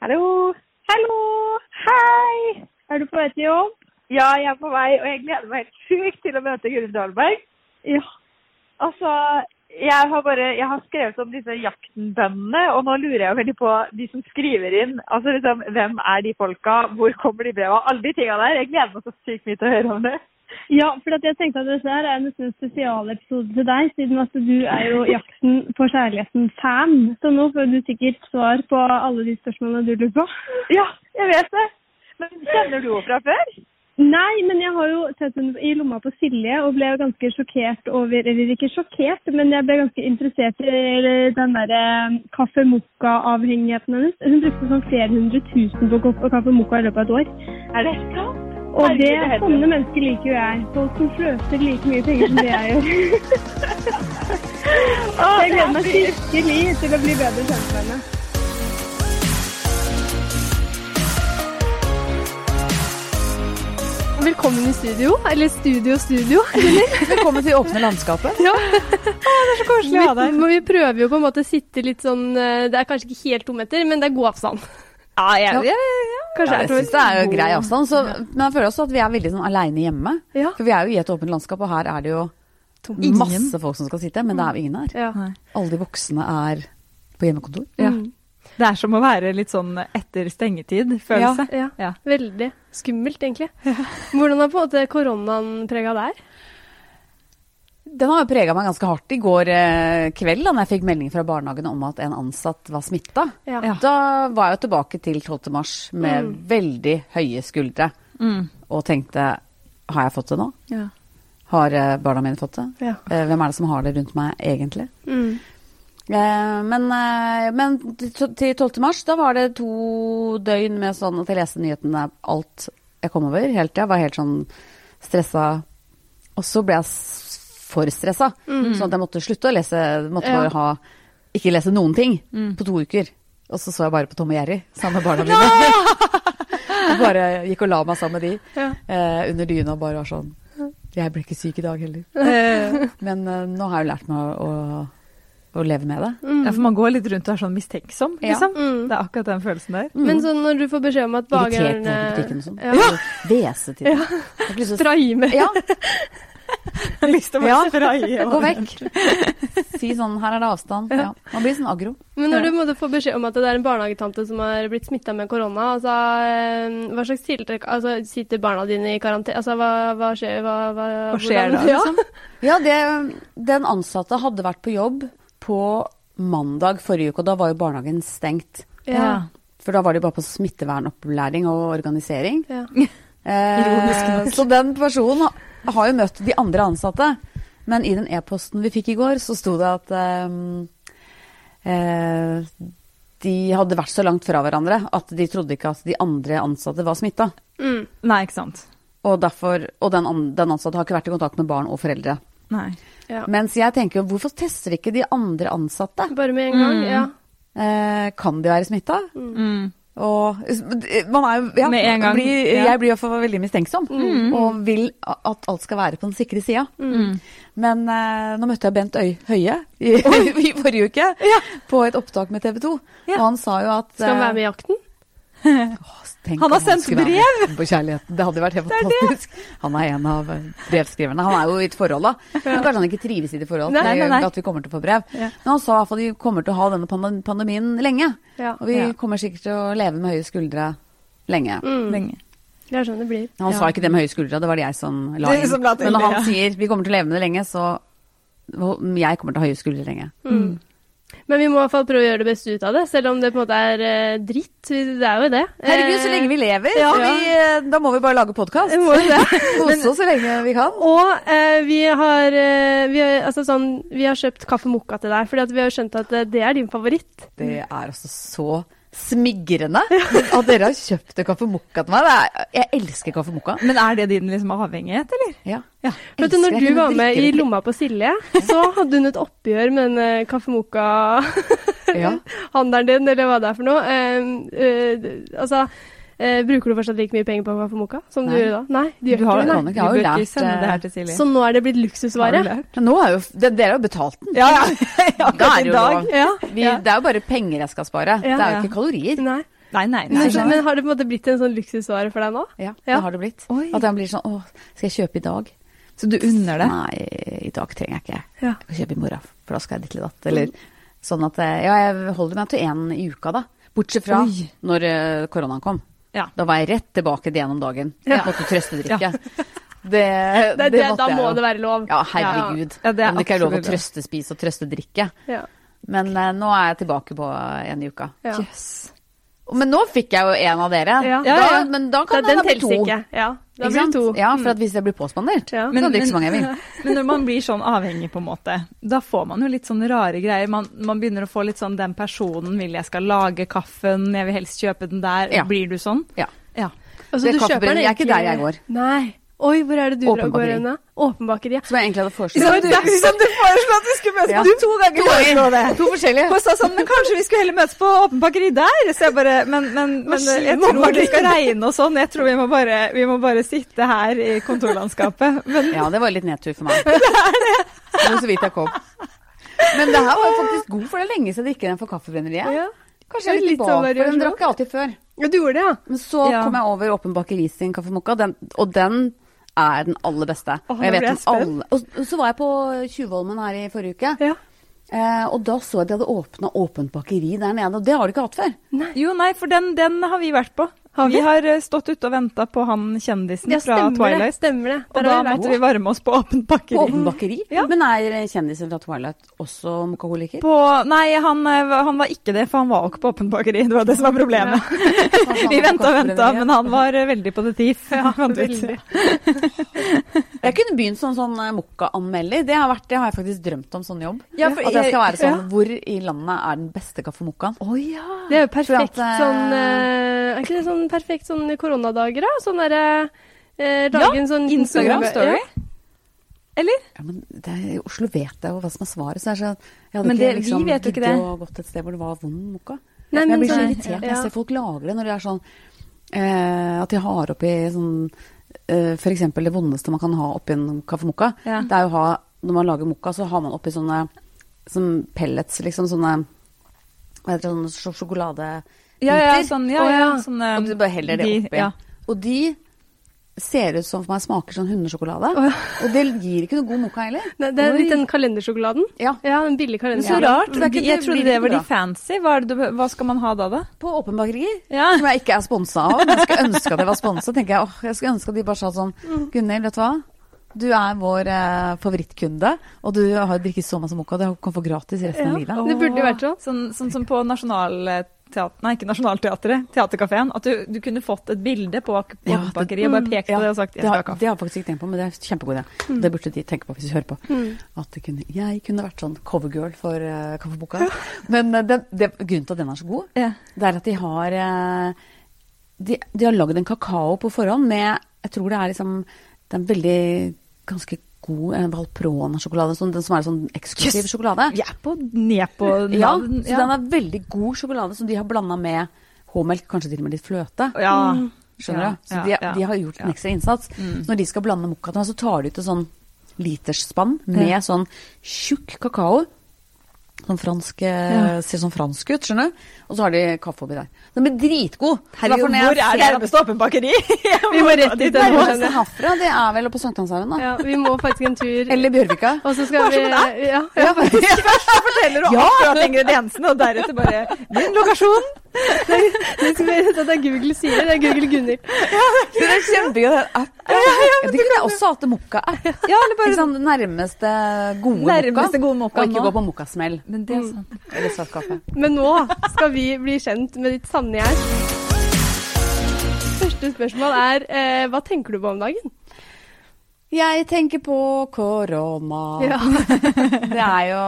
Hallo. Hallo. Hei. Er du på vei til jobb? Ja, jeg er på vei, og jeg gleder meg helt sjukt til å møte Guri Dahlberg. Ja. Altså, jeg har bare Jeg har skrevet om disse jaktenbøndene, og nå lurer jeg veldig på de som skriver inn. Altså liksom, Hvem er de folka? Hvor kommer de breva? Alle de tinga der. Jeg gleder meg så sykt mye til å høre om det. Ja, for at jeg tenkte at dette er nesten en spesialepisode til deg, siden at du er jo Jakten på kjærligheten-fan. Så nå får du sikkert svar på alle de spørsmålene du lurer på. Ja, jeg vet det. Men kjenner du henne fra før? Nei, men jeg har jo sett henne i lomma på Silje og ble ganske sjokkert over Eller ikke sjokkert, men jeg ble ganske interessert i den derre kaffe mokka-avhengigheten hennes. Hun brukte sånn flere hundre tusen på kaffe mokka i løpet av et år. Er det sant? Og det, det er sånne mennesker liker jo jeg. Folk som sløser like mye penger som det jeg gjør. Så jeg det gleder er meg skikkelig til å bli bedre kjent med henne. Velkommen i studio. Eller studio, studio. Velkommen til Åpne landskapet. Ja. koselig å ha deg. her. vi prøver jo på en måte å sitte litt sånn eh, Det er kanskje ikke helt to meter, men det er god avstand. Ja, jeg, Kanskje jeg er syns det er jo grei avstand. Så, men jeg føler også at vi er veldig sånn aleine hjemme. Ja. For vi er jo i et åpent landskap, og her er det jo Ingen. masse folk som skal sitte, men det er jo ingen her. Ja. Alle de voksne er på hjemmekontor. Ja. Mm. Det er som å være litt sånn etter stengetid-følelse. Ja. Ja. Veldig skummelt, egentlig. Hvordan har på en måte koronaen prega deg? Den har jo prega meg ganske hardt. I går eh, kveld, da jeg fikk melding fra barnehagen om at en ansatt var smitta, Ja. Da var jeg jo tilbake til 12. mars med Mm. veldig høye skuldre Mm. og tenkte har jeg fått det nå? Ja. Har eh, barna mine fått det? Ja. Eh, Hvem er det som har det rundt meg egentlig? Mm. Eh, Men, men til til 12. mars, da var det to døgn med sånn at jeg leste nyhetene alt jeg kom over. Helt til jeg var helt sånn stressa. Og så ble jeg for stressa, sånn at jeg måtte slutte å lese. Måtte Ja. bare ha Ikke lese noen ting Mm. på to uker. Og så så jeg bare på Tom og Jerry sammen med barna mine. jeg bare gikk og la meg sammen med de Ja. eh, under dyna og bare var sånn Jeg ble ikke syk i dag heller. Eh, Men eh, nå har jeg jo lært meg å, å, å leve med det. Mm. ja, for man går litt rundt og er sånn mistenksom, Ja. liksom. Mm. Det er akkurat den følelsen der. Men sånn når du får beskjed om at Irritert i butikken og sånn. Ja. Hvese til. Ja, Jeg har lyst til å bare spraye gå vekk. Si sånn, her er det avstand. Ja. Man blir sånn aggro. Men når du måtte få beskjed om at det er en barnehagetante som har blitt smitta med korona, altså, hva slags tiltak altså, Sitter barna dine i karantene? Altså, hva, hva skjer hva, hva, Hva skjer da, Ja. liksom? Ja, det, den ansatte hadde vært på jobb på mandag forrige uke, og da var jo barnehagen stengt. Ja. For da var de bare på smittevernopplæring og organisering. Ja. Eh, så den personen har jo møtt de andre ansatte. Men i den e-posten vi fikk i går, så sto det at ehm, eh, de hadde vært så langt fra hverandre at de trodde ikke at de andre ansatte var smitta. Mm. Nei, ikke sant. Og, derfor, og den, an- den ansatte har ikke vært i kontakt med barn og foreldre. Nei. ja. Mens jeg tenker jo, hvorfor tester ikke de andre ansatte? Bare med en gang? Mm. Ja. Eh, kan de være smitta? Mm. Og man er jo ja, Med en gang, Blir, ja. Jeg blir i hvert fall veldig mistenksom. Mm. Og vil at alt skal være på den sikre sida. Mm. Men eh, nå møtte jeg Bent Øy Høie i, i forrige uke på et opptak med TV 2. Ja. Og han sa jo at Skal han være med i jakten? Tenk Han har sendt brev På kjærligheten. Det hadde vært helt fantastisk. Han er en av eh, brevskriverne. Han er jo i et forhold, da. Men kanskje han ikke trives i det forholdet. Nei, nei, nei. at vi kommer til å få brev. Ja. Men han sa i hvert fall de kommer til å ha denne pandemien lenge. Ja. Og vi Ja. kommer sikkert til å leve med høye skuldre lenge. Mm. Lenge. Det er sånn det blir. Han sa ikke det med høye skuldre, det var det jeg som la inn. som la til, Men når han sier vi kommer til å leve med det lenge, så jeg kommer til å ha høye skuldre lenge. Mm. Men vi må i hvert fall prøve å gjøre det beste ut av det, selv om det på en måte er eh, dritt. Det er jo det. Herregud, så lenge vi lever! ja. vi, eh, da må vi bare lage podkast. Kose oss så lenge vi kan. Og eh, vi, har, eh, vi, har, altså sånn, vi har kjøpt kaffe mokka til deg, fordi vi har skjønt at eh, det er din favoritt. Det er altså så smigrende at dere har kjøpt en kaffe mokka til meg. Det er, jeg elsker kaffe mokka. Men er det din liksom avhengighet, eller? Ja. Ja. For du, når du var med i lomma på Silje, så hadde hun et oppgjør med en eh, kaffe mokka-handelen Ja. din, eller hva det er for noe. Uh, uh, altså, eh, bruker du fortsatt like mye penger på kaffe mokka som du Nei. gjorde da? Nei, du gjør Du har- ikke det. Nei. Jeg har du jo bør lært, ikke sende det her til Silje. Så nå er det blitt luksusvare. Nå er jo det, Dere har jo betalt den. Ja, ja. akkurat i dag. Ja. Vi, Det er jo bare penger jeg skal spare. Ja, det er jo ja. ikke kalorier. Nei. Nei, nei. Men, nei. men har det på en måte blitt en sånn luksusvare for deg nå? Ja, Ja. det har det blitt. Oi. At den blir sånn Å, skal jeg kjøpe i dag? Så du unner det? Nei, i dag trenger jeg ikke. Ja. Jeg kan kjøpe i morgen, for da skal jeg ditt eller datt. Eller sånn at eh, Ja, jeg holder meg til én i uka, da. Bortsett fra Oi. når eh, koronaen kom. Ja. Da var jeg rett tilbake til én dagen. Jeg Måtte trøstedrikke. Det, Det, det, det, måtte da jeg må det være lov. Ja, herregud. Ja, det Om det ikke er lov å trøstespise og trøstedrikke. Ja. Men uh, nå er jeg tilbake på en i uka. Ja. Yes. Men nå fikk jeg jo en av dere. Ja. Da. Men da kan den det bli to. ikke. Ja, da blir det to. Ja, for at hvis jeg blir påspandert, Ja. mange jeg vil. Men når man blir sånn avhengig, på en måte, da får man jo litt sånn rare greier. Man, man begynner å få litt sånn den personen vil jeg skal lage kaffen, jeg vil helst kjøpe den der. Ja. Blir du sånn? Ja. Ja. Altså, Det du kaffebrenneriet er ikke der jeg går. Nei. Oi, hvor er det du Åpen går hen? da? Åpenbakeri. ja. Som jeg egentlig hadde Som du, som du foreslo at vi skulle møtes Ja. på! To ganger foreslo det. To forskjellige. Og sa sånn, men kanskje vi skulle heller møtes på åpen bakeri der? Så jeg bare, men, men, men jeg tror det skal regne og sånn. Jeg tror vi må bare, vi må bare sitte her i kontorlandskapet. Men Ja, det var litt nedtur for meg. Det er var så vidt jeg kom. Men det her var jo faktisk god, for det er lenge siden jeg drikker den for kaffebrenneriet. Ja. Kanskje jeg er litt sånn tilbake, for den drakk jeg alltid før. ja, du gjorde det, ja. Men så Ja. kom jeg over Åpen bakeri sin kaffemokka, den, og den er den aller beste. Oh, og, jeg vet jeg alle, og så var jeg på Tjuvholmen her i forrige uke, ja. eh, og da så jeg at de hadde åpna Åpent bakeri der nede, og det har de ikke hatt før. jo, nei, for den, den har vi vært på. Har vi? vi har eh, stått ute og venta på han kjendisen Ja, fra Twilight. det. Stemmer det. Og da vi måtte vi varme oss på åpent På bakeri. Åpen bakeri. Ja. Men er kjendisen fra Twilight også mokaholiker? På, nei, han, eh, han var ikke det, for han var ikke på åpent bakeri. Det var det som var problemet. vi venta og venta, men han var eh, veldig på det TIF. Ja, veldig. Jeg kunne begynt som sånn sånn mokka-anmelder. Det, har det har jeg faktisk drømt om, sånn jobb. Ja, for at jeg skal være sånn ja. Hvor i landet er den beste kaffe-mokkaen? Det er jo perfekt at, eh, sånn eh, Er ikke det sånn perfekt sånn koronadager, da? Sånn derre eh, Lage en sånn Instagram Ja. story. Eller? Ja, men det er, I Oslo vet jeg jo hva som er svaret. Så det er sånn, jeg hadde Men ikke liksom, vi vet jo ikke det. å gått et sted hvor det var vond mokka. Nei, Men jeg blir så sånn- irritert når ja. jeg ser folk lage det, når de er sånn eh, At de har oppi sånn eh, eksempel det vondeste man kan ha oppi en kaffemokka, Ja. det er jo å ha Når man lager mokka, så har man oppi sånne som pellets, liksom sånne Hva heter det, sånne sj- sjokoladebiter. Ja, ja, sånn, ja, ja, sånn, um, Og du bare heller det de- oppi. ja. Og de ser ut som for meg smaker sånn hundesjokolade. Oh, ja. Og det gir ikke noe god mokka heller. Nei, det er Oi. litt den kalendersjokoladen. Ja. Ja, den billige kalendersjokoladen. så rart. det er ikke- jeg det trodde det var de fancy. Hva, er det, hva skal man ha da, da? På Åpen bakeri, Ja. som jeg ikke er sponsa av, men jeg skulle ønske at jeg var sponsa, tenker jeg åh, jeg skulle ønske at de bare sa sånn Gunhild, vet du hva? Du er vår eh, favorittkunde, og du har drikket så masse mokka, Det kan få gratis resten av livet. Det burde jo vært sånn. Sånn, sånn som på Nationalteatret Nei, ikke Nationaltheatret, Teaterkafeen. At du, du kunne fått et bilde på ak- Ja, og bare pekt på Ja, det og sagt 'jeg skal ha kaffe'. det har jeg faktisk ikke tenkt på, men det er kjempegod idé. Det burde de tenke på hvis de hører på. At kunne, jeg kunne vært sånn covergirl for uh, kaffeboka. Men uh, det, det, grunnen til at den er så god, det er at de har uh, De, de har lagd en kakao på forhånd med Jeg tror det er liksom Det er en veldig ganske god en Valprona-sjokolade, sånn, den som er sånn eksklusiv Yes! sjokolade. Vi er på, ned på Ja, så den er veldig god sjokolade som de har blanda med H-melk, kanskje til og med litt fløte. ja. Skjønner Ja, du? Så de, de har gjort en ekstra innsats. Mm. Så når de skal blande mokka til meg, så tar de ut et sånn literspann med sånn tjukk kakao. Sånn fransk ja. Ser sånn fransk ut, skjønner du. Og så har de kaffe oppi der. Den blir dritgod. Herregud, hvor er ser at- nærmeste åpent bakeri? Vi må rett dit. Det nærmeste herfra, det er vel på Sankthanshaugen, da. Ja, vi må faktisk en tur. Eller Bjørvika. Og så skal vi det Ja, faktisk. Først forteller du akkurat ingrediensene, og deretter bare din lokasjon. Det vi, det er Google sier det. Er Google Gunnhild. Det er kjempegøy, den appen. Det kunne jeg også hatt mokka-app. Ja, eller bare sånn, nærmeste gode Nærmeste mokka. gode mokka Og ikke nå. gå på mokkasmell. Men det er sant. Eller svart kaffe. Men nå skal vi bli kjent med ditt sanne jeg. Første spørsmål er eh, hva tenker du på om dagen? Jeg tenker på korona. Ja. Det er jo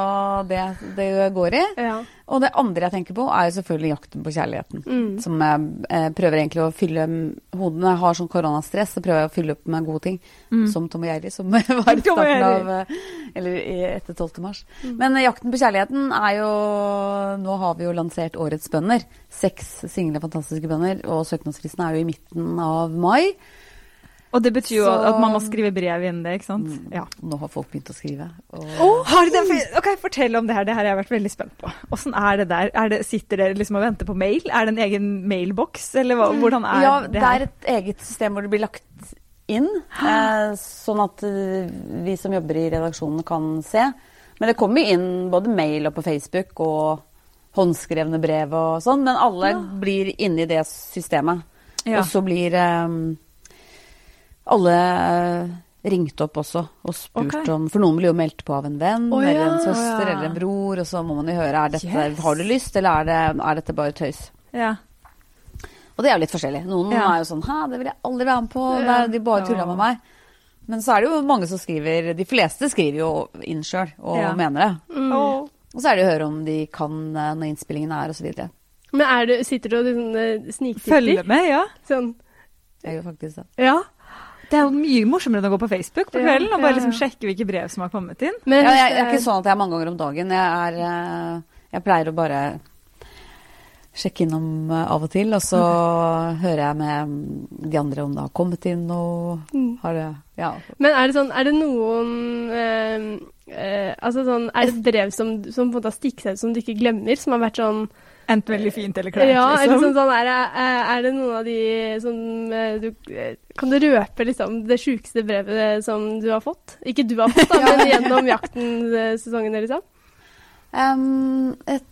det det går i. ja. Og det andre jeg tenker på, er jo selvfølgelig jakten på kjærligheten. Mm. Som jeg eh, prøver egentlig å fylle hodet Når jeg har sånn koronastress, så prøver jeg å fylle opp med gode ting. Som Tom og Jerry, som var i starten av eh, Eller etter 12. mars. Men eh, jakten på kjærligheten er jo Nå har vi jo lansert Årets bønder. Seks single, fantastiske bønder. Og søknadsfristen er jo i midten av mai. Og det betyr jo Så- at man må skrive brev innen det, ikke sant? Mm. Ja. Nå har folk begynt å skrive. Og Har de det? Ok, Fortell om det her. Det her har jeg vært veldig spent på. Åssen er det der? Er det, sitter dere liksom og venter på mail? Er det en egen mailboks, eller hva, hvordan er ja, det det er et eget system hvor det blir lagt inn, eh, sånn at eh, vi som jobber i redaksjonen kan se. Men det kommer inn både mail og på Facebook og håndskrevne brev og sånn, men alle blir inne i det systemet. Ja. Og så blir eh, alle ringte ringt opp også og spurt okay. om For noen blir jo meldt på av en venn oh, eller en søster ja. eller en bror, og så må man jo høre er dette, Yes. har du lyst, eller er, det, er dette bare tøys. Ja. Og det er jo litt forskjellig. Noen Ja. er jo sånn Hæ, det vil jeg aldri være med på. Ja. Det er- De bare tulla Ja. med meg. Men så er det jo mange som skriver De fleste skriver jo inn sjøl og Ja. mener det. Mm. Og så er det å høre om de kan eh, når innspillingen er, osv. Men er det, sitter du og eh, sniktitter? Følger med, ja. Sånn. Jeg gjør faktisk det. Ja. Det er jo mye morsommere enn å gå på Facebook på Ja, kvelden og bare ja, ja. liksom sjekke hvilke brev som har kommet inn. Men Ja, jeg, jeg er ikke sånn at jeg er mange ganger om dagen. Jeg, er, eh, jeg pleier å bare sjekke innom eh, av og til, og så hører jeg med de andre om det har kommet inn noe. Mm. Har det Ja. Men er det sånn, er det noen eh, eh, Altså sånn, er det brev som, som på en måte har stikket seg ut som du ikke glemmer, som har vært sånn Enten veldig fint eller kleint, Ja, eller liksom. sånn, sånn er, det, er er det noen av de som eh, du eh, Kan du røpe liksom det sjukeste brevet som du har fått? Ikke du har fått, da, men gjennom jakten-sesongene, liksom? Um, et,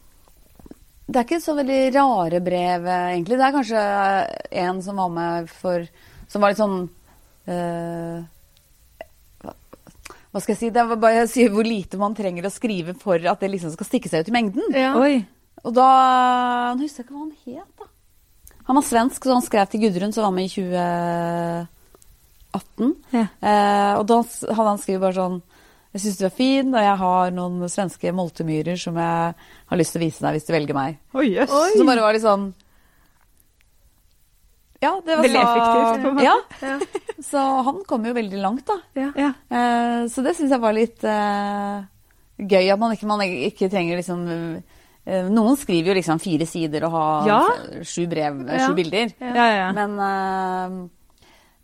det er ikke så veldig rare brev, eh, egentlig. Det er kanskje eh, en som var med for Som var litt sånn uh, hva, skal jeg si? Det var bare å si hvor lite man trenger å skrive for at det liksom skal stikke seg ut i mengden. Ja. Oi. Og da Nå husker jeg ikke hva han het, da. Han var svensk, så han skrev til Gudrun, som var med i 2018. Ja. Eh, og da hadde han skrevet bare sånn Jeg syns du er fin, og jeg har noen svenske moltemyrer som jeg har lyst til å vise deg hvis du velger meg. Oi, jøss. Så bare var litt sånn Ja, det var Veldig så effektivt, på en måte. Ja, Ja. så han kom jo veldig langt, da. Ja. Eh, så det syns jeg var litt eh, gøy. At man ikke, man ikke trenger liksom Noen skriver jo liksom fire sider og har Ja. sju brev, eh, Ja. sju bilder. Ja, ja, ja. Men, eh,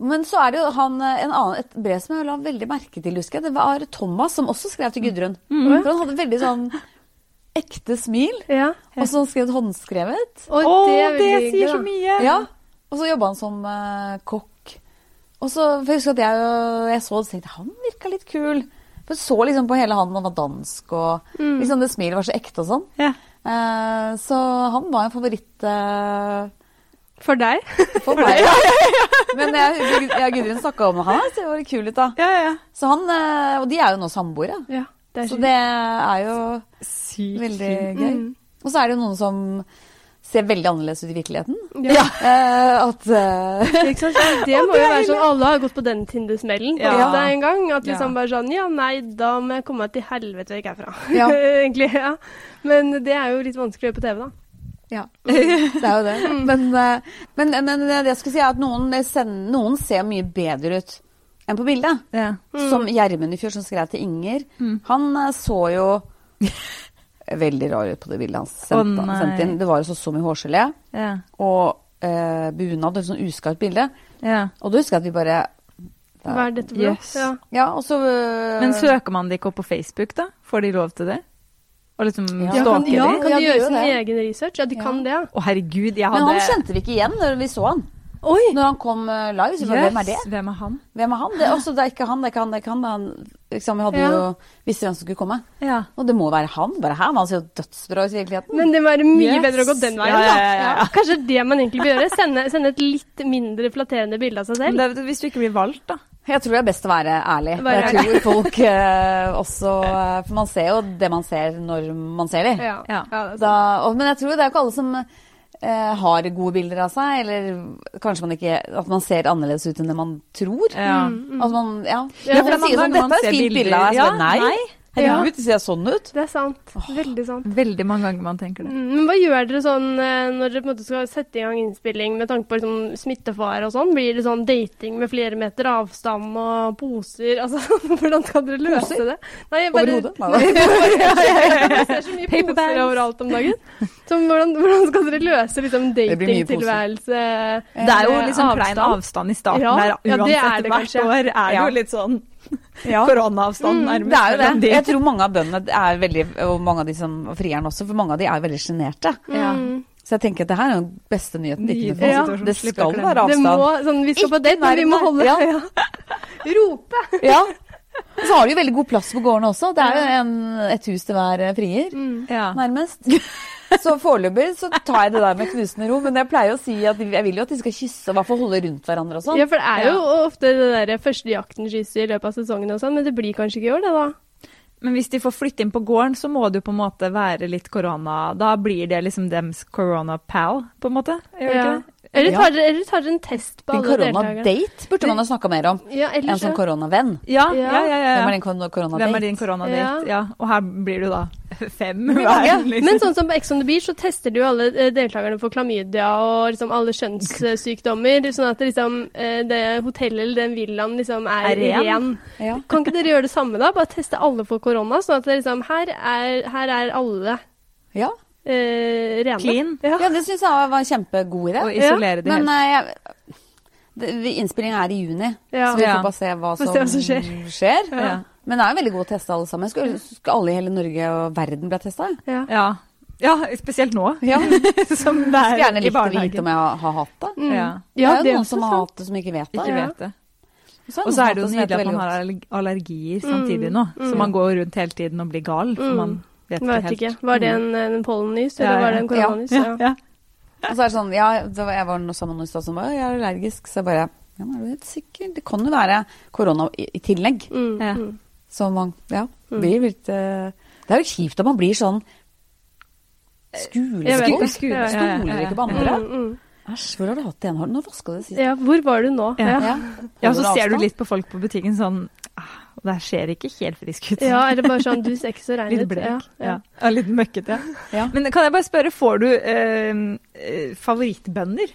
men så er det jo han, eh, en annen, et brev som jeg la veldig merke til, husker jeg. Det var Thomas som også skrev til Gudrun. For han hadde veldig sånn ekte smil. ja. Og så skrev han håndskrevet. Å, oh, det, det sier hyggelig, så mye! Ja. Og så jobba han som uh, kokk. Og så, for jeg husker at jeg, jeg så det og tenkte han virka litt kul. For jeg så liksom på hele han, han var dansk, og liksom det smilet var så ekte og sånn. Ja. Eh, så han var en favoritt eh, For deg? for meg. Men jeg, jeg og Gudrun snakka om han, det ser veldig kul ut da. Ja, ja. Så han, eh, Og de er jo nå samboere. Ja. Så det er jo Sykt veldig gøy. Mm. Og så er det jo noen som ser veldig annerledes ut i virkeligheten. Ja. Uh, at uh, Ikke sant? Det må jo være sånn Alle har gått på den Tinder-smellen på Ja. en gang. At liksom Ja. bare sånn Ja, nei, da må jeg komme meg til helvete vekk jeg ikke er fra. Ja. Egentlig, ja. Men det er jo litt vanskelig å gjøre på TV, da. Ja, det er jo det. Men, eh, men, men det jeg skulle si er at noen, sender, noen ser mye bedre ut enn på bildet. Ja. Som Gjermund i fjor, som skrev til Inger. Han eh, så jo veldig rar ut på det bildet han sendte, inn. Det var jo så, så mye hårgelé Ja. og eh, bunad, et sånn uskarpt bilde. ja. Og da husker jeg at vi bare Hva er dette for noe? Yes. Ja. Ja, og så eh, Men søker man det ikke opp på Facebook, da? Får de lov til det? Og liksom Ja. Ja, kan, stalke ja, de? kan Ja, de de gjøre sin det. egen research? Ja, de kan det. Å, herregud, jeg Men han kjente vi ikke igjen når vi så han. Oi! Når han kom eh, live. Så bare, hvem er det? Hvem er han? Hvem er han? Det, også, det er ikke han, det er ikke han, det er ikke han. Han liksom, vi hadde Ja. jo visste hvem som skulle komme. Ja. Og det må være han. Bare her. Han ser jo dødsbra ut i virkeligheten. Men det må være mye Yes. bedre å gå den veien, Ja, ja, da. ja, ja, ja. Kanskje det man egentlig bør gjøre? Sende, sende et litt mindre flatterende bilde av seg Men selv? det, hvis du ikke blir valgt, da. Jeg tror det er best å være ærlig. Være jeg tror folk eh, også eh, For man ser jo det man ser når man ser det. Ja. Da, og, men jeg tror det er jo ikke alle som har gode bilder av seg, eller kanskje man ikke At man ser annerledes ut enn det man tror. Ja. Mm, At man, ja. Ja, for for man sier sånn, dette er et fint bilde av deg. Ja, nei, nei. Herregud, det ser sånn ut. Det er sant. Veldig sant. Veldig mange ganger man tenker det. Mm, Men hva gjør dere sånn eh, når dere på en måte skal sette i gang innspilling med tanke på liksom, smittefare og sånn? Blir det sånn dating med flere meter avstand og poser? Altså, hvordan skal dere løse Poser? det? Nei, bare, hodet? Nei, Jeg ser så mye Paper poser overalt om dagen. Så hvordan, hvordan skal dere løse liksom, Det blir mye datingtilværelse? Det er jo liksom avstand. klein avstand i starten Ja, der. ja, det er det hvert år er det Ja. jo litt sånn Ja. koronaavstand Mm, nærmest. Det er jo det. Jeg tror mange av bøndene er veldig, og mange av de som frieren også, for mange av de er veldig sjenerte. Mm. Så jeg tenker at det her er den beste nyheten de kunne få. situasjon, Det skal være Det må, avstand. sånn, vi skal på date, men vi må holde Ja. ja. Rope! Ja. Og så har de jo veldig god plass på gårdene også. Det er jo en, et hus til hver eh, frier, Mm. Ja. nærmest. Så foreløpig så tar jeg det der med knusende ro. Men jeg pleier å si at jeg vil jo at de skal kysse og i hvert fall holde rundt hverandre og sånn. Ja, for det er jo ofte det der første jakten kysser i løpet av sesongen og sånn, men det blir kanskje ikke i år, det da. Men hvis de får flytte inn på gården, så må det jo på en måte være litt korona. Da blir det liksom dems corona pal, på en måte. Gjør det Ja. ikke det? Eller Ja. tar dere, eller tar en test på din alle deltakerne? koronadate burde man ha snakka mer om. Ja, En sånn koronavenn. Ja, Ja. ja, ja. ja, Hvem er din kor- koronadate? Hvem er din koronadate? Ja. Ja. Og her blir du da fem. hver, liksom. Men sånn som på Ex on the Beach, så tester de jo alle eh, deltakerne for klamydia og liksom alle kjønnssykdommer, sånn at det liksom, eh, det hotellet eller den villaen liksom er, Er ren. ren. Ja. Kan ikke dere gjøre det samme da? Bare teste alle for korona, sånn at det liksom, her, er, her er alle ja. Eh, rene. Clean. Ja. ja, det syns jeg var en kjempegod idé. Og isolere de Men helt. eh, jeg, det, innspillingen er i juni, Ja. så vi får bare se hva som, se hva som skjer. skjer. Ja. Men det er jo veldig god å teste alle sammen. Skulle, skulle alle i hele Norge og verden bli testa? Ja. Ja. ja, spesielt nå. Ja. Som det er gjerne likt å vite om jeg har, hatt det. Mm. Ja. Det er jo noen som har hatt det, som ikke vet det. Ikke vet det. Så Og så er det jo nydelig at man har allergier Mm, samtidig nå. Så mm. man går rundt hele tiden og blir gal, for Mm. man vet ikke Vet helt. ikke. Var det en, en pollenys, eller ja. var det en koronanys? Ja, ja. Og så er det sånn, ja, det var, jeg var sammen med noen som var, jeg er allergisk, så jeg bare, ja, men er du helt sikker? Det kan jo være korona i, i tillegg. Mm, Ja. mm. Så man, ja, Mm. blir litt, eh, det er jo kjipt at man blir sånn. Ja, ja, ja, ja, stoler ikke på andre. Mm, mm. Æsj, hvor har du hatt det nå Har du- vaska du det sist? Ja, hvor var du nå? Ja. Ja. Ja, Ja, så ser du litt på folk på butikken sånn Det her ser ikke helt frisk ut. Ja, eller bare sånn, du ser ikke så rein Litt blek. Ja, Ja, ja. ja. litt møkkete. Ja. Men kan jeg bare spørre, får du eh, favorittbønder?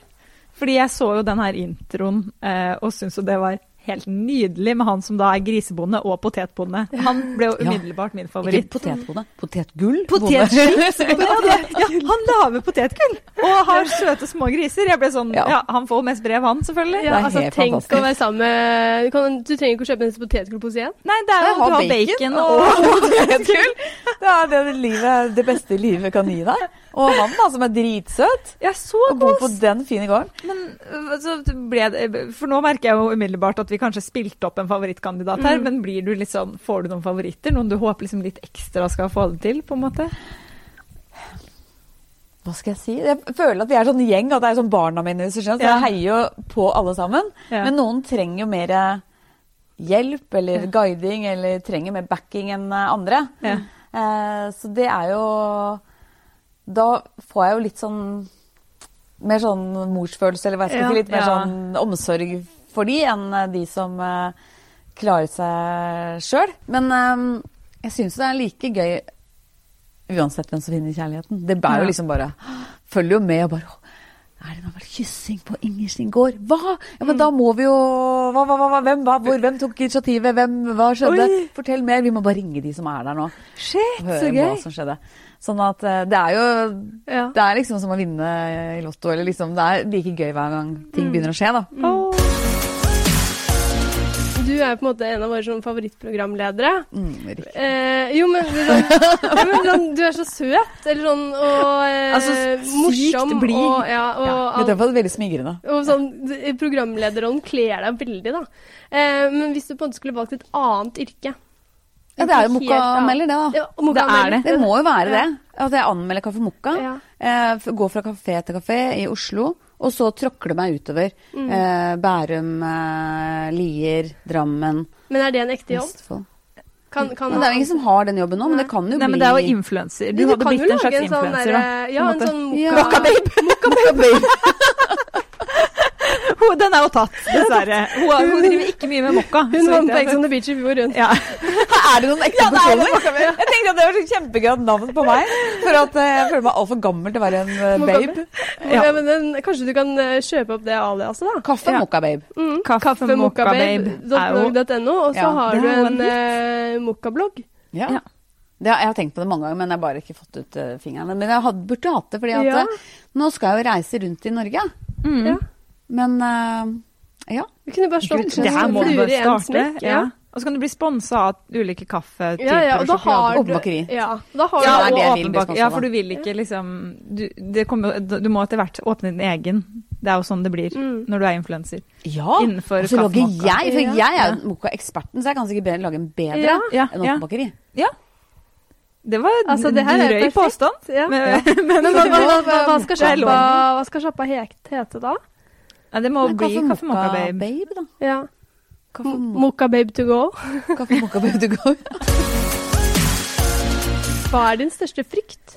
Fordi jeg så jo den her introen eh, og syntes jo det var helt nydelig med han som da er grisebonde og potetbonde. Han ble jo Ja. umiddelbart min Ikke potetbonde, potetgull. Potetchips! ja, han lager potetgull og har søte små griser. Jeg ble sånn, Ja. ja, Han får mest brev, han, selvfølgelig. Ja, altså, tenk fantastisk. å være sammen med du, kan, du trenger ikke å kjøpe en potetgullpose igjen. Nei, det er jo du har bacon og potetgull. Det er det, livet, det beste livet kan gi deg. Og han da, som er dritsøt Ja, så og bor på den fine gården. Men så ble det, For nå merker jeg jo umiddelbart at vi kanskje spilte opp en favorittkandidat her, Mm. men blir du litt sånn, får du noen favoritter? Noen du håper liksom litt ekstra skal få det til, på en måte? Hva skal jeg si? Jeg føler at vi er sånn gjeng, at det er sånn barna mine. Så jeg Ja. heier jo på alle sammen. Ja. Men noen trenger jo mer hjelp eller guiding, eller trenger mer backing enn eh, andre. Ja. Eh, så det er jo Da får jeg jo litt sånn mer sånn morsfølelse, eller hva jeg skal si. Litt mer sånn omsorg for de enn eh, de som uh, klarer seg sjøl. Men um, jeg syns det er like gøy uansett hvem som finner kjærligheten. Det bærer jo liksom bare Følger jo med og bare «Å, Er det nå vel kyssing på Inger sin gård? Hva?! Ja, men da må vi jo hva, hva, hva, Hvem, hva, hvor, hvem tok initiativet? Hvem, hva skjedde? Oi. Fortell mer. Vi må bare ringe de som er der nå. Shit, så gøy! hva som skjedde. Sånn at eh, det er jo Ja. Det er liksom som å vinne i Lotto. Eller liksom, det er like gøy hver gang ting begynner å skje, da. Åh. Du er på en måte en av våre sånn favorittprogramledere. Mm. Eh, jo, men, sånn, sånn, du er så søt, eller sånn, og eh, Altså, sykt morsom. blid. Og, ja, og, Ja, alt- det er veldig smigrende. og sånn, programlederrollen kler deg veldig, da. Eh, men hvis du på en måte skulle valgt et annet yrke Ja, det er jo Mokka-melder, det, da. Ja, Det er anmelder. Det må jo være det. At jeg anmelder Kaffe Mokka. Ja. Eh, går fra kafé til kafé i Oslo. Og så tråkler det meg utover. Mm. Eh, Bærum, eh, Lier, Drammen, Men er det en ekte jobb? Vestfold. Kan, kan, Men det er jo ingen som har den jobben nå, men det kan jo Nei, bli men det er jo influenser. Du hadde blitt en slags lage sånn influenser, derre- da. Ja, en, en sånn sånn Ja. mokka... Mokka-babe! Den er jo tatt, dessverre. Hun, hun driver ikke mye med mokka. Hun vant på Ex on the Beach i fjor, hun. Ja. Er det noen ekte Ja, personer? Jeg tenkte at det var et kjempegøy navn på meg. For at eh, jeg føler meg altfor gammel til å være en eh, babe. Ja. men den, kanskje du kan eh, kjøpe opp det aliaset, da? Kaffe Ja. mokka babe. Mm. Kaffe Mokka Babe Kaffemokkababe.no, og så Ja, har du en eh, mokkablogg. Ja. Ja. Det, har- jeg har tenkt på det mange ganger, men jeg har bare ikke fått ut uh, fingeren. Men jeg hadde, burde hatt det, fordi at Ja. nå skal jeg jo reise rundt i Norge. Mm. Ja. Men uh, ja. Vi kunne bare slått Det her må du bare i en starte. smekk. Ja. Og så kan du bli sponsa av ulike kaffetyper Ja, ja, og sjokolade. Og bakeri. Ja, da har Ja, du åpenbak- ja, for du vil ikke liksom du, det kommer, du må etter hvert åpne din egen. Det er jo sånn det blir Mm. når du er influenser. ja. Innenfor Og så lager jeg, for jeg er jo mokka-eksperten, så jeg kan sikkert bedre lage en bedre Ja. Ja, enn ja. Åpen bakeri. Det var en Altså, det her drøy påstand. Ja. Men, Men hva, men, hva, hva, hva hva skal sjappa hete da? Ja, det må Men bli Kaffe Mokka Babe. Babe, da. Ja. Kaffe Mokka Babe to go. Kaffe Mokka Babe to go. Hva er din største frykt?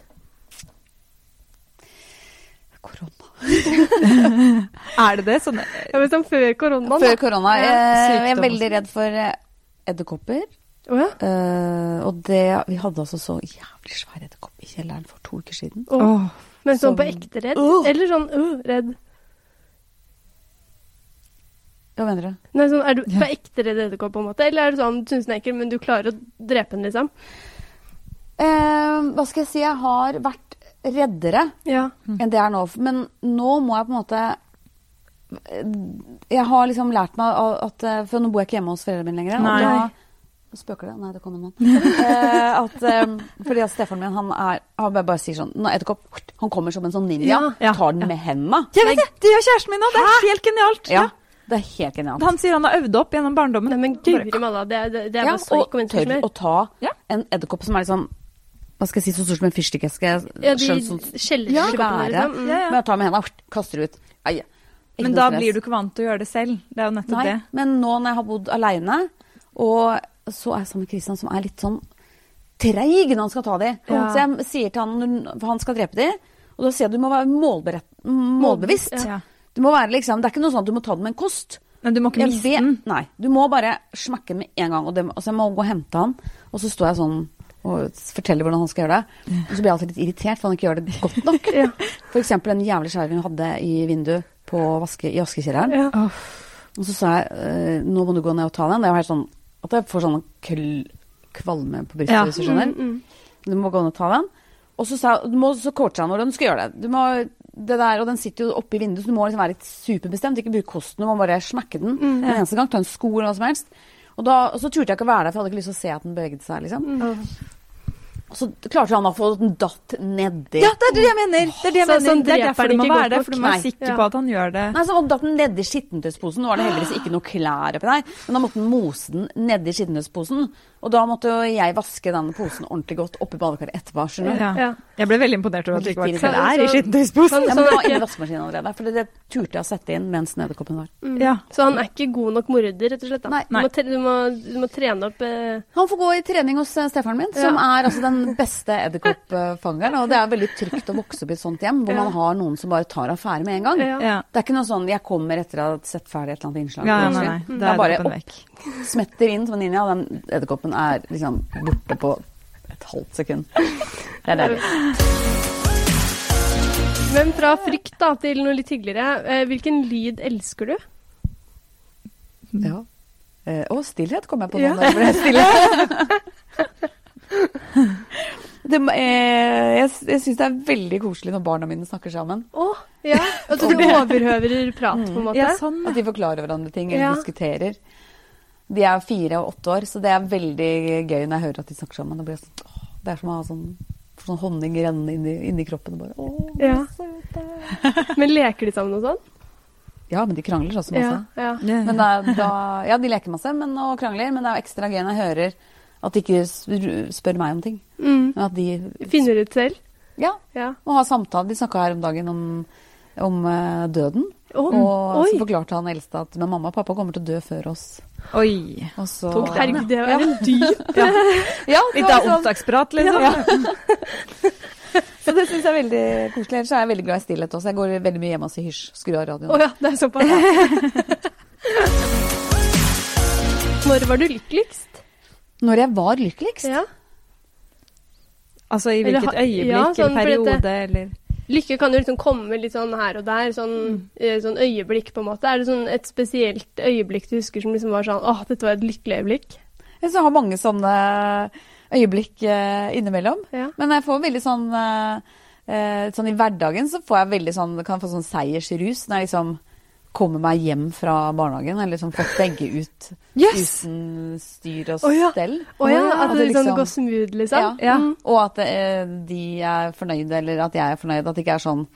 Korona. Er det det? Sånn, Ja, men sånn før koronaen, Før korona. Ja, jeg, jeg er veldig redd for eh, edderkopper. Oh, ja. uh, og det Vi hadde altså så jævlig svær edderkopp i kjelleren for to uker siden. Oh. Men sånn Som- på ekte redd? Åh. Eller sånn uh, redd? Hva mener du? Nei, sånn, er du på ekte redd edderkopp, på en måte? Eller er det sånn du syns den er ekkel, men du klarer å drepe den, liksom? Eh, hva skal jeg si? Jeg har vært reddere Ja. enn det jeg er nå. Men nå må jeg på en måte Jeg har liksom lært meg at eh, For nå bor jeg ikke hjemme hos foreldrene mine lenger. Nei. Og da Spøker det? Nei, det kom en mann. eh, at, eh, fordi at stefaren min han er Han bare, bare sier sånn edderkopp Han kommer som en sånn ninja. Ja, ja, tar den med henda. Jeg vet det! Det gjør kjæresten min òg! Det er helt genialt. Ja. Det er helt genialt. Han sier han har øvd opp gjennom barndommen. Nei, men guri malla, det, er- det, det er Ja, bare så og ikke å vente tør å ta Ja. en edderkopp som er litt sånn Hva skal jeg si, så stor som en fyrstikkeske. Ja, de sånn svære. liksom. Mm. Ja, ja. Men jeg tar med henda, kaster ut. Ai, Men da stress. blir du ikke vant til å gjøre det selv. Det er jo nettopp Nei, det. men nå når jeg har bodd aleine, og så er jeg sammen med Christian, som er litt sånn treig når han skal ta de. Ja. Så jeg sier til han for han skal drepe de, og da sier jeg at du må være målbevisst. Ja. Du må være liksom, Det er ikke noe sånn at du må ta den med en kost. Men du må ikke Jeg miste vet- den. Nei, du må bare smakke den med en gang. Og det, altså jeg må gå og hente han, og så står jeg sånn og forteller hvordan han skal gjøre det. Og så blir jeg alltid litt irritert for han ikke gjør det godt nok. Ja. For eksempel den jævlig skjæren hun hadde i vinduet på vaske, i vaskekjelleren. Ja. Og så sa jeg eh, nå må du gå ned og ta den. Det er jo helt sånn at jeg får sånn kvalme på brystet, Ja. hvis du skjønner. Mm, mm. Du må gå ned og ta den. Og så sa du må så coacha han hvordan du skal gjøre det. Du må, det der, og den sitter jo oppi vinduet, så du må liksom være litt superbestemt. Ikke bruke kosten, du må bare smekke den Mm. en eneste gang. Ta en sko eller hva som helst. Og, da, og så turte jeg ikke å være der, for jeg hadde ikke lyst til å se at den beveget seg. liksom. Mm. Og så klarte han å få den datt nedi. Ja, det er det jeg mener! Det er, det jeg Så- mener. sånn det er derfor du må være der, for du må være sikker på at han gjør det. Nei, så han datt den nedi skittentøysposen. Nå var det heldigvis ikke noe klær oppi der. Men da måtte han mose den nedi skittentøysposen. Og da måtte jo jeg vaske den posen ordentlig godt oppi badekaret etterpå. skjønner du? Ja. Ja. Jeg ble veldig imponert over at det ikke var klær i skittentøysposen. Ja, men det var inni vaskemaskinen allerede. For det turte jeg å sette inn mens nederkoppen var. Mm. Ja. Så han er ikke god nok morder, rett og slett? Da. Nei. Du, må du, må, du må trene opp eh, Han får gå i trening hos eh, stefaren min, som Ja. er altså den beste edderkoppfangeren. Og det er veldig trygt å vokse opp i et sånt hjem, hvor Ja. man har noen som bare tar affære med en gang. ja. Ja. Det er ikke noe sånn 'jeg kommer etter å ha sett ferdig et eller annet innslag'. Ja, plutselig. nei, nei. Det Da er er bare opp, vekk. Smetter inn som en ninja, og den edderkoppen er liksom borte på et halvt sekund. Det er deilig. Men fra frykt da, til noe litt hyggeligere. Eh, hvilken lyd elsker du? Ja. Eh, stillhet kom jeg på nå. Ja. da jeg ble stille. det, eh, jeg jeg syns det er veldig koselig når barna mine snakker sammen. Oh, ja. At du overhører prat, på en måte? Ja, sånn. At de forklarer hverandre ting eller Ja. diskuterer. De er fire og åtte år, så det er veldig gøy når jeg hører at de snakker sammen. Det, sånn, åh, det er som å ha sånn, sånn honning rennende inni, inni kroppen. Og bare, åh, Ja. søte. Men leker de sammen og sånn? Ja, men de krangler også masse. Ja, ja. Men da, da, ja, de leker masse men, og krangler, men det er jo ekstra gøy når jeg hører at de ikke spør meg om ting. Mm. Men at de Finner ut selv? ja, Ja. må ha samtale. De snakka her om dagen om, om eh, døden. Å, Og oi! så forklarte han eldste at men mamma og pappa kommer til å dø før oss. Oi. Og så, Herregud, det var en dyp ja, ja, Litt av sånn- opptaksprat, liksom. Så det syns jeg er veldig koselig. Ellers er jeg veldig glad i stillhet også. Jeg går veldig mye hjemme og sier hysj, skru av radioen. radioen. ja, det er såpass. Når var du lykkeligst? Når jeg var lykkeligst? Ja. Altså i hvilket øyeblikk ja, sånn, eller periode eller Lykke kan jo liksom komme litt sånn her og der, sånn, mm. sånn øyeblikk på en måte. Er det sånn et spesielt øyeblikk du husker som liksom var sånn åh, dette var et lykkelig øyeblikk? Jeg synes jeg har mange sånne øyeblikk eh, innimellom. Ja. Men jeg får veldig sånn eh, eh, Sånn i hverdagen så får jeg veldig sånn Kan jeg få sånn seiersrus når jeg liksom kommer meg hjem fra barnehagen. Eller liksom fått begge ut Yes! uten styr og Å ja. stell. Å ja, at det liksom liksom- går smooth, liksom? Ja. Ja. Mm. Og at eh, de er fornøyde, eller at jeg er fornøyd. At det ikke er sånn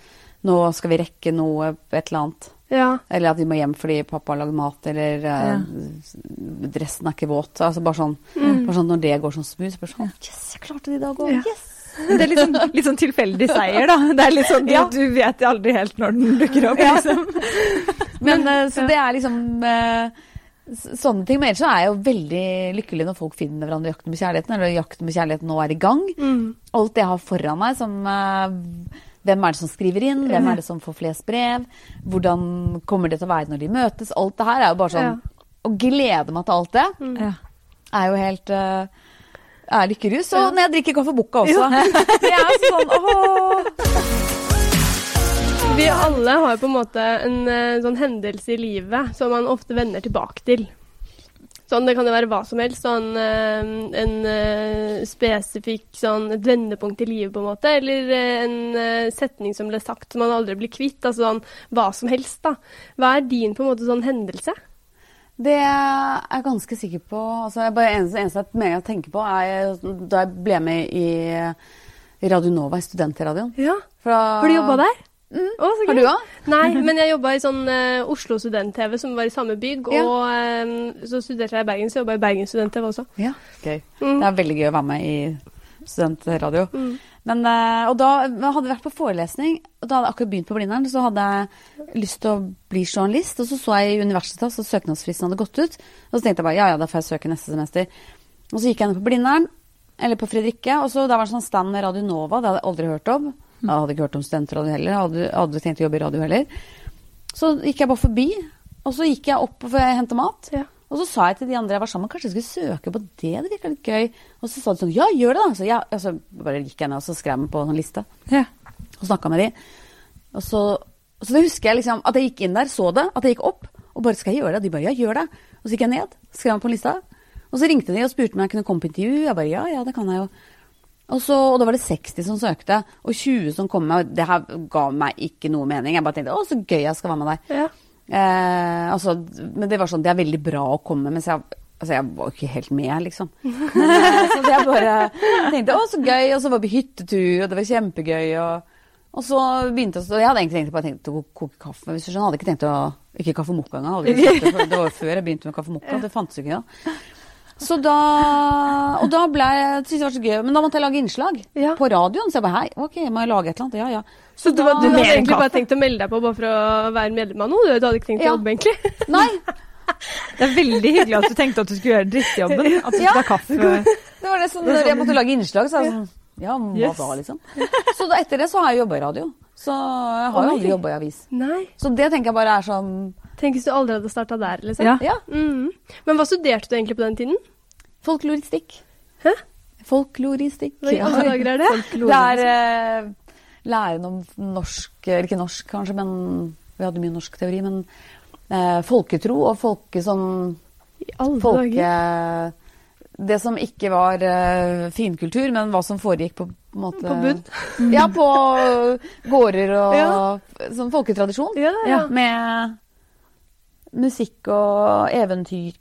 Nå skal vi rekke noe, et eller annet. ja. Eller at vi må hjem fordi pappa har lagd mat, eller eh, dressen er ikke våt. Altså bare sånn, bare sånn Når det går sånn smooth, så bare sånn Yes, jeg klarte det i dag òg! Ja. Yes! Det er litt sånn, litt sånn tilfeldig seier, da. Det er litt sånn, du, Ja. du vet aldri helt når den dukker opp. Liksom. Men eh, så det er liksom eh, sånne ting. Men ellers så er jeg jo veldig lykkelig når folk finner hverandre i jakten med kjærligheten, eller jakten med kjærligheten nå er i gang. Mm. Alt det jeg har foran meg, som eh, Hvem er det som skriver inn? Hvem er det som får flest brev? Hvordan kommer det til å være når de møtes? Alt det her er jo bare sånn Å glede meg til alt det mm. er jo helt uh, er lykkerus. Og når jeg drikker kaffe bukka også. Det er sånn åh. Vi alle har på en måte en eh, sånn hendelse i livet som man ofte vender tilbake til. Sånn, Det kan jo være hva som helst. Sånn, eh, en eh, spesifikk sånn, et vendepunkt i livet, på en måte. Eller en setning som ble sagt som man aldri blir kvitt. Altså sånn hva som helst, da. Hva er din på en måte sånn hendelse? Det er jeg ganske sikker på. Altså, jeg bare eneste, eneste jeg med gang tenker på, er da jeg ble med i, Radio Nova, i studentradioen. Ja. Fra- Har du jobba der? Mm. Så Har du òg? Nei, men jeg jobba i sånn uh, Oslo Student-TV, som var i samme bygg. Ja. Og um, så studerte jeg i Bergen, så jobba jeg i Bergen Student-TV også. Ja. Gøy. Mm. Det er veldig gøy å være med i studentradio. Mm. Men, eh, og da hadde jeg vært på forelesning, og da hadde jeg akkurat begynt på Blindern. Så hadde jeg lyst til å bli journalist, og så så jeg i Universitas at søknadsfristen hadde gått ut. Og så tenkte jeg bare ja, ja, da får jeg søke neste semester. Og så gikk jeg ned på Blindern, eller på Fredrikke, og så der var det sånn stand med Radio Nova, det hadde jeg aldri hørt om. Jeg hadde ikke hørt om studentradio heller, jeg hadde aldri tenkt å jobbe i radio heller. Så gikk jeg bare forbi, og så gikk jeg opp for å hente mat. Ja. Og så sa jeg til de andre jeg var sammen med, kanskje jeg skulle søke på det, det virka litt gøy. Og så sa de sånn, ja, gjør det da. Så ja, og så bare gikk jeg ned og så skrev meg på en sånn liste Ja. og snakka med de. Og så, så det husker jeg liksom at jeg gikk inn der, så det, at jeg gikk opp, og bare skal jeg gjøre det? Og de bare ja, gjør det. Og så gikk jeg ned, skrev meg på lista. Og så ringte de og spurte om jeg kunne komme på intervju. Jeg bare ja, ja, det kan jeg jo. Og, så, og da var det 60 som søkte, og 20 som kom med. og Det her ga meg ikke noe mening. Jeg bare tenkte å, så gøy jeg skal være med deg. Ja. Eh, altså, men det var sånn, det er veldig bra å komme, mens jeg, altså, jeg var ikke helt med, liksom. Så jeg bare tenkte å, så gøy, og så var vi hyttetur, og det var kjempegøy. Og, og så begynte jeg, jeg hadde egentlig tenkt, bare tenkt å koke kaffe, hvis du skjønner. Jeg hadde ikke tenkt å Ikke kaffe mokka engang. det var jo før jeg begynte med kaffe mokka. Det fantes jo ikke da. Så da Og da ble det var så gøy. Men da måtte jeg lage innslag Ja. på radioen. Så jeg bare hei, ok, må jeg lage et eller annet? Ja, ja. Så du, da, du hadde egentlig bare tenkt å melde deg på bare for å være medlem av noe? Du, du hadde ikke tenkt å jobbe, egentlig? Nei, Det er veldig hyggelig at du tenkte at du skulle gjøre drittjobben. At du skulle ha kaffe. Det var det som, når jeg måtte lage innslag, så er jeg sånn Ja, hva Yes. da, liksom? Så da, etter det så har jeg jobba i radio. Så jeg har jo aldri jobba i avis. Nei. Så det tenker jeg bare er sånn Tenk hvis du aldri hadde starta der, liksom. Ja. Ja. Mm. Men hva studerte du egentlig på den tiden? Folkloristikk. Hæ? Folkloristikk. Hva i alle dager er det? Det er uh, læren om norsk Eller ikke norsk, kanskje, men vi hadde mye norsk teori. Men uh, folketro og folke sånn I alle folke... dager. Det som ikke var uh, finkultur, men hva som foregikk på, på en måte På bunn? Ja, på gårder og Ja. sånn folketradisjon. Ja, ja. Med musikk og eventyr.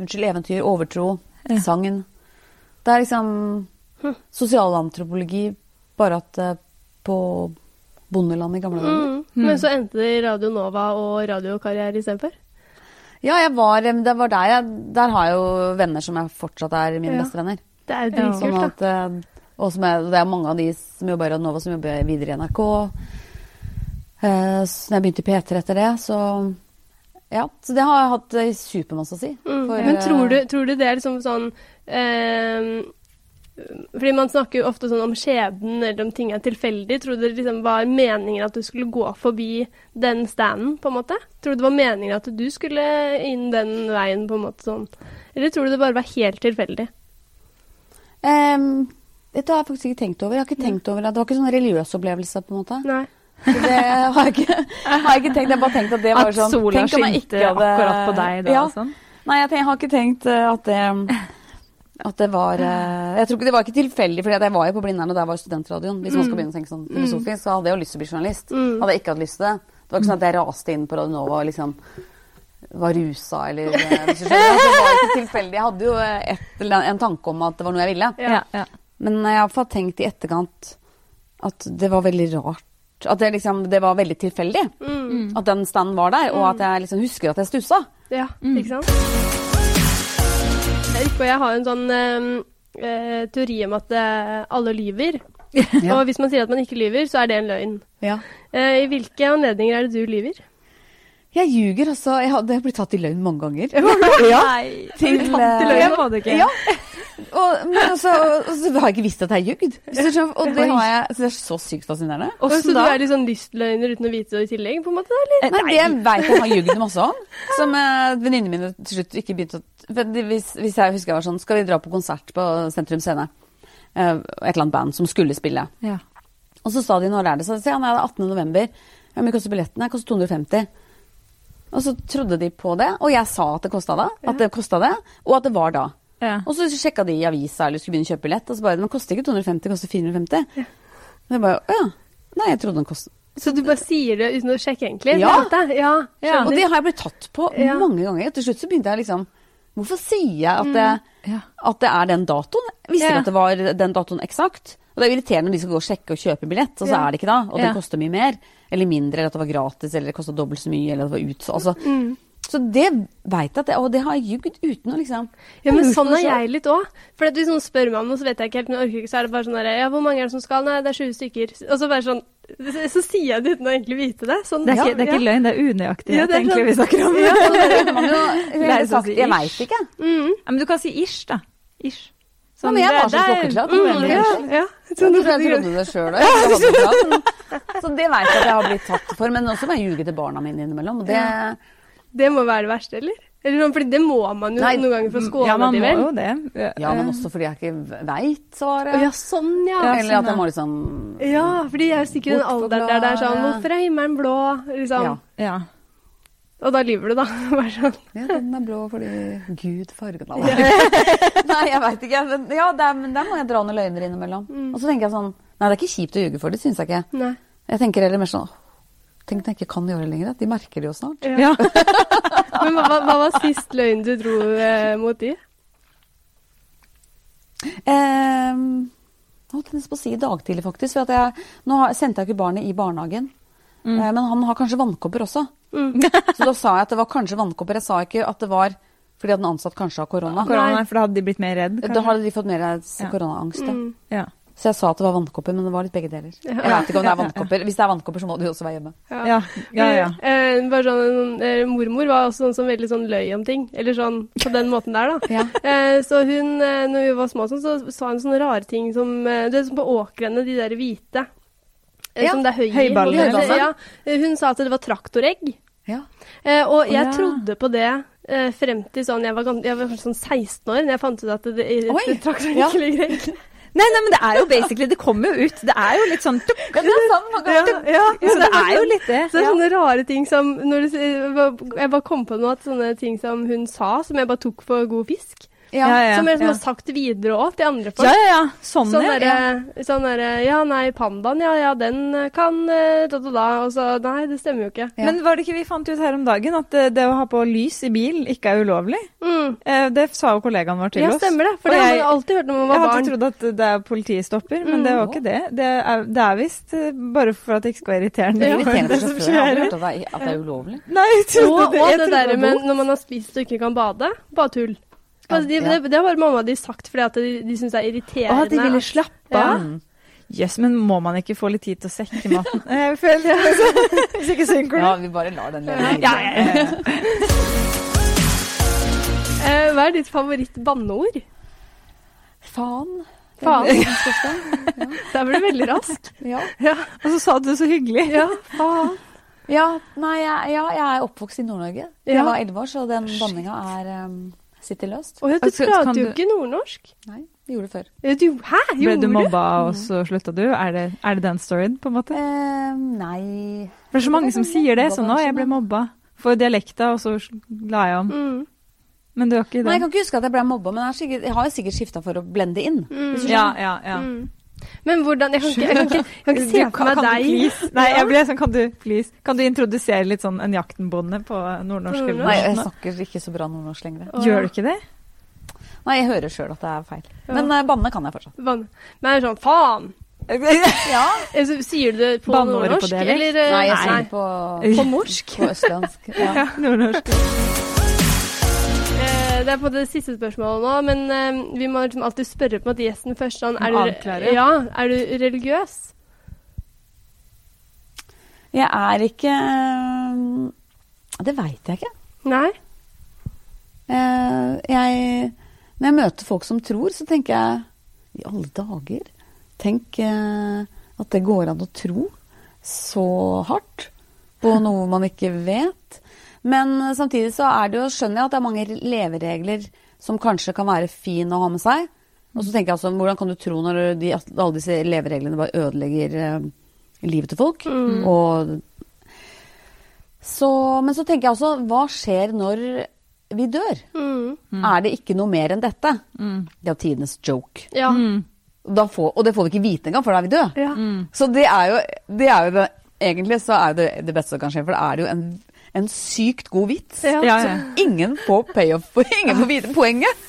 Unnskyld, eventyr, overtro, Ja. sangen. Det er liksom Hm. sosialantropologi, bare at uh, på bondeland i gamle dager. Mm. Men så endte det i Radio Nova og radiokarriere istedenfor? Ja, jeg var, eh, det var der jeg Der har jeg jo venner som jeg fortsatt er mine Ja. beste venner. Det er jo Ja. Sånn da. at, eh, og som er, det er mange av de som jobber i Radio Nova, som jobber videre i NRK. Uh, så når jeg begynte i P3 etter det, så Ja. Så det har jeg hatt supermasse å si. Mm. For, Men tror du, eh, tror du det er liksom sånn eh, Fordi man snakker jo ofte sånn om skjebnen eller om ting er tilfeldig. Tror du det liksom var meningen at du skulle gå forbi den standen, på en måte? Tror du det var meningen at du skulle inn den veien, på en måte sånn? Eller tror du det bare var helt tilfeldig? Um, dette har jeg faktisk ikke tenkt over. Jeg har ikke tenkt over at Det var ikke sånn religiøs opplevelse, på en måte. Nei. Det har jeg ikke, har jeg ikke tenkt. Jeg har bare tenkt at det var At sånn sola om jeg skinte hadde- akkurat på deg da? Ja. Sånn. Nei, jeg, tenk, jeg har ikke tenkt eh, at det at det var eh, Jeg tror ikke det var ikke tilfeldig, for jeg var jo på Blindern, og der var studentradioen. Hvis man skal begynne å tenke sånn filosofisk, så hadde jeg jo lyst til å bli journalist. Mm. Hadde jeg ikke hatt lyst til det. Det var ikke sånn at jeg raste inn på Radio Nova og liksom var rusa eller eh, hvis du skjønner. Altså, Det var ikke tilfeldig. Jeg hadde jo et, en tanke om at det var noe jeg ville. Ja, ja. Men jeg har iallfall tenkt i etterkant at det var veldig rart. At det, liksom, det var veldig tilfeldig Mm. at den standen var der, og at jeg liksom husker at jeg stussa. Ja, ikke sant? Erik og jeg har en sånn eh, eh, teori om at eh, alle lyver. Ja. Og hvis man sier at man ikke lyver, så er det en løgn. Ja. Eh, I hvilke anledninger er det du lyver? Jeg ljuger, altså. Jeg har blitt tatt i løgn mange ganger. Ja, til, Tatt i løgn, jeg det må du ikke. Ja. Og, men altså, og så har jeg ikke visst at jeg har ljugd. Og det har jeg så det er så sykt fascinerende. Og så du er litt sånn lystløgner uten å vite det i tillegg, på en måte? eller? Nei, det jeg veit jeg har ljugd masse om, som eh, venninnene mine til slutt ikke begynte å hvis, hvis jeg husker jeg var sånn Skal vi dra på konsert på Sentrum Scene? Eh, et eller annet band som skulle spille. Ja. Og så sa de når er det? Så sa han nei, det er 18. november. Ja, men koster billettene? Det koster 250. Og så trodde de på det, og jeg sa at det kosta det, at det kosta det, og at det var da. Ja. Og så sjekka de i avisa eller skulle begynne å kjøpe billett, og så bare Den koster ikke 250, det koster 450. Og jeg bare Å ja. Nei, jeg trodde den kostet Så du bare sier det uten å sjekke, egentlig? Ja. ja. Ja. Og det har jeg blitt tatt på Ja. mange ganger. Til slutt så begynte jeg liksom Hvorfor sier jeg at det, mm. at det er den datoen? Visste Ja. ikke at det var den datoen eksakt. Og det er irriterende når de skal gå og sjekke og kjøpe billett, og så Ja. er det ikke da. Og det koster mye mer. Eller mindre, eller at det var gratis, eller det kosta dobbelt så mye, eller at det var utsolgt. Altså, Mm. Så det veit jeg at det, Og det har jeg ljugd uten å liksom Ja, men sånn er jeg litt òg. For hvis noen spør meg om noe, så vet jeg ikke helt, men jeg orker ikke, så er det bare sånn der Ja, hvor mange er det som skal? Nei, det er 20 stykker. Og så bare sånn Så sier jeg det uten å egentlig vite det. Sånn, Det er, ja, ikke, det er ikke ja. løgn, det er unøyaktig Ja, det er egentlig vi snakker om. Ja, så det Jeg veit ikke. Mm. Ja, men du kan si ish, da. Ish. Ja, men jeg var så klokkeklart. Mm, ja, ja. Så jeg trodde det sjøl òg. Så det veit jeg at jeg har blitt tatt for. Men også må jeg ljuge til barna mine innimellom. Og det, Ja. Det må være det verste, eller? Eller sånn, fordi det må man jo Nei, noen ganger for å skåne Ja, man de må vel. jo det. ja, men også fordi jeg ikke veit svaret. Ja, sånn, ja. Ja, Eller at sånn, jeg må liksom Ja, fordi jeg er sikkert i den alderen der det er sånn. Hvorfor er himmelen blå? Liksom. Ja. Ja. Og da lyver du, da. Bare sånn. Ja, den er blå fordi Gud farget den. Nei, jeg veit ikke. Men Ja, der, men der må jeg dra noen løgner innimellom. Mm. Og så tenker jeg sånn Nei, det er ikke kjipt å ljuge for, det syns jeg ikke. Nei. Jeg tenker heller mer sånn «Åh, Tenk når jeg ikke kan gjøre det lenger. De merker det jo snart. Ja. Men hva, hva var sist løgn du dro eh, mot de? Eh, jeg holdt nesten på å si i dag tidlig, faktisk. For at jeg, nå har, sendte jeg ikke barnet i barnehagen. Mm. Eh, men han har kanskje vannkopper også. Mm. Så da sa jeg at det var kanskje vannkopper. Jeg sa ikke at det var fordi at den ansatt kanskje har korona. Korona, for da hadde de blitt mer redd. Da hadde de fått mer Ja. koronaangst. ja. Mm. Ja. Så jeg sa at det var vannkopper, men det var litt begge deler. Ja. Jeg vet ikke om det er vannkopper. Hvis det er vannkopper, så må du jo også være hjemme. Ja. Ja, ja, ja. Eh, bare sånn, eh, mormor var også sånn som veldig sånn løy om ting. Eller sånn på den måten der, da. Ja. Eh, så hun, eh, når vi var små, sånn, så sa hun sånne rare ting som eh, Du vet, som på åkrene, de der hvite. Eh, Ja, som det er høy i. høyballer. Ja, hun sa at det var traktoregg. Ja. Eh, og jeg ja. trodde på det frem til sånn Jeg var, jeg var sånn 16 år da jeg fant ut at det, det, det traktoregg ja. ligger egg. Nei, nei, men det er jo basically Det kommer jo ut. Det er jo litt sånn tuk, Ja, det er sant. Man kan, Ja, Så det er jo litt det. Så det er sånne rare ting som når du, Jeg bare kom på noe at sånne ting som hun sa, som jeg bare tok for god fisk. Ja. Ja, ja, som jeg liksom ja. har sagt videre òg, til andre folk. Ja, ja, ja. Sånn, Sånn ja. sånn der, Ja, nei, pandaen, ja, ja, den eh, kan eh, da, da, da. Og så Nei, det stemmer jo ikke. Ja. Men var det ikke vi fant ut her om dagen at det, det å ha på lys i bil ikke er ulovlig? Mm. Eh, det sa jo kollegaen vår til Ja, oss. stemmer det. For Og det har man jeg- alltid hørt når man var barn. Jeg hadde barn. trodd at det er politiet stopper, men det var ikke det. Det er, det er visst eh, bare for at det ikke skal være irriterende. Det er irriterende den som hørt at det er, at det er ulovlig. Nei, jeg Og, trodde og det. Jeg det der det derre med når man har spist og ikke kan bade. Bare tull. Ja, Altså, de, ja. det, det har bare mamma de sagt fordi at de, de syns det er irriterende. Å, de ville slappe Ja. av? Jøss, men må man ikke få litt tid til å sekke maten? Jeg føler det. Hvis ikke synker Ja, vi bare lar den leve. Ja, ja, ja. Eh, hva er ditt favoritt-banneord? Faen. Faen. Ja. Der ble du veldig rask. Ja. Ja. Og så sa du det så hyggelig. ja. Faen. ja, nei, jeg, ja, jeg er oppvokst i Nord-Norge. Ja. Jeg var elleve år, så den banninga er um, sitter løst. Å ja, du Altså, prater du... jo ikke nordnorsk. Nei, vi gjorde det før. Ja, Du, hæ? Ble Gjorde du mobba, og så slutta du? Er det, er det den storyen, på en måte? Uh, nei For det er så mange som sier det. Sånn 'Å, jeg ble mobba'. for dialekta, og så la jeg om. Mm. Men du har ikke Nei, jeg kan ikke huske at jeg ble mobba, men jeg har, sikkert, jeg har sikkert skifta for å blende inn. Mm. Ja, ja, ja. Mm. Men hvordan Jeg kan ikke, jeg kan ikke, jeg kan ikke se for meg deg please? Nei, jeg ble sånn, kan du please? Kan du introdusere litt sånn en jaktenbonde på nordnorsk? Nei, jeg snakker ikke så bra nordnorsk lenger. Gjør du ikke det? Nei, jeg hører sjøl at det er feil. Ja. Men uh, banne kan jeg fortsatt. Banne. Men er det sånn faen? Ja. Eh, så Sier du det på nordnorsk, eller eh, Nei, jeg sier det på, På morsk? på østlandsk. Ja. Nordnorsk. Eh, Det er på det siste spørsmålet nå, men uh, vi må liksom alltid spørre på en måte gjesten først. Sånn, er, du, ja, er du religiøs? Jeg er ikke um, Det veit jeg ikke. Nei? Eh, jeg, når jeg møter folk som tror, så tenker jeg I alle dager. Tenk eh, at det går an å tro så hardt på noe man ikke vet. Men samtidig så er det jo, skjønner jeg at det er mange leveregler som kanskje kan være fin å ha med seg. Og så tenker jeg altså, hvordan kan du tro når de, alle disse levereglene bare ødelegger eh, livet til folk? Mm. Og så, men så tenker jeg også, hva skjer når vi dør? Mm. Er det ikke noe mer enn dette? Mm. Det er jo tidenes joke. Ja. Mm. Da får, og det får vi ikke vite engang, for da er vi døde. ja. Mm. Så det er jo det, er jo det Egentlig så er det det beste som kan skje, for det er jo en, en sykt god vits. Ja. Ja, ja. Ingen får payoff for ingen får vite poenget.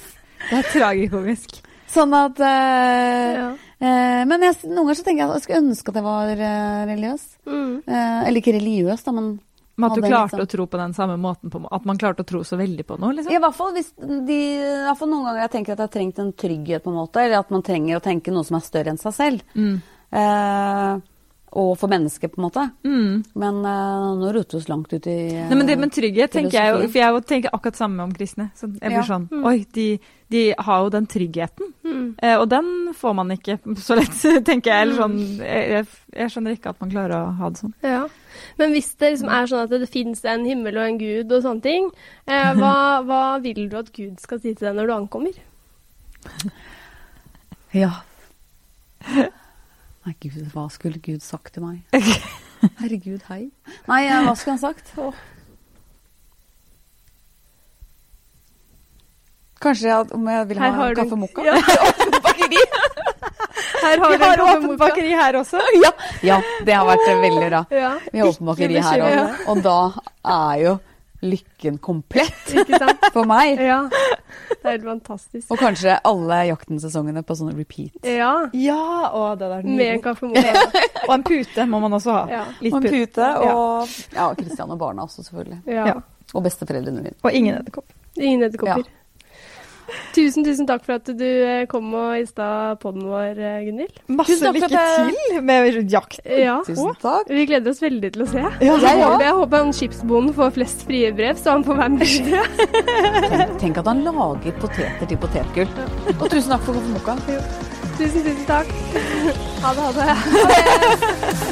Det er tragikomisk. Sånn at uh, eh, Men jeg, noen ganger så tenker jeg at jeg skulle ønske at jeg var uh, religiøs. Mm. Eller ikke religiøs, da, men Men at du klarte liksom. å tro på den samme måten, på, at man klarte å tro så veldig på noe, liksom. I hvert fall hvis de, i hvert fall noen ganger jeg tenker at jeg har trengt en trygghet, på en måte, eller at man trenger å tenke noe som er større enn seg selv. Mm. Eh, og for mennesket, på en måte. Mm. Men uh, nå roter vi oss langt ut i uh, Nei, men, det, men trygghet tenker jeg jo, for jeg tenker akkurat samme om kristne. Så jeg blir Ja. sånn, Mm. oi, de, de har jo den tryggheten. Mm. Uh, og den får man ikke så lett, tenker jeg. Eller sånn, jeg, jeg, jeg skjønner ikke at man klarer å ha det sånn. Ja. Men hvis det liksom er sånn at det, finnes en himmel og en gud og sånne ting, eh, hva, hva vil du at Gud skal si til deg når du ankommer? Ja. Nei, Gud, hva skulle Gud sagt til meg? Herregud, hei. Nei, eh, hva skulle han sagt? Åh. Kanskje jeg, om jeg vil ha en har du- kaffe mokka? Ja. bakeri? Her har Vi har åpent bakeri her også. ja. ja, det har vært eh, veldig bra. Ja. Vi har åpent bakeri her òg. Og da er jo lykken komplett Ikke sant? for meg. Ja. Det er helt fantastisk. Og kanskje alle jaktensesongene på sånne repeat. Ja. Ja, å, det der Med en kaffemor. Og en pute må man også ha. Ja. Litt Og en pute. pute. Og ja, Kristian og barna også, selvfølgelig. Ja. Ja. Og besteforeldrene mine. Og ingen edderkopp. Ingen edderkopper. Tusen, tusen takk for at du eh, kom og insta podden vår, eh, Gunhild. Masse Tusen takk for lykke jeg... til med jakten. Ja. Tusen takk. Vi gleder oss veldig til å se. Ja, jeg, jeg håper, jeg håper han skipsbonden får flest frie brev, så han får være med videre. Tenk, tenk at han lager poteter til potetgull. Og tusen takk for kaffemokka. Tusen, tusen takk. Ha det, ha det.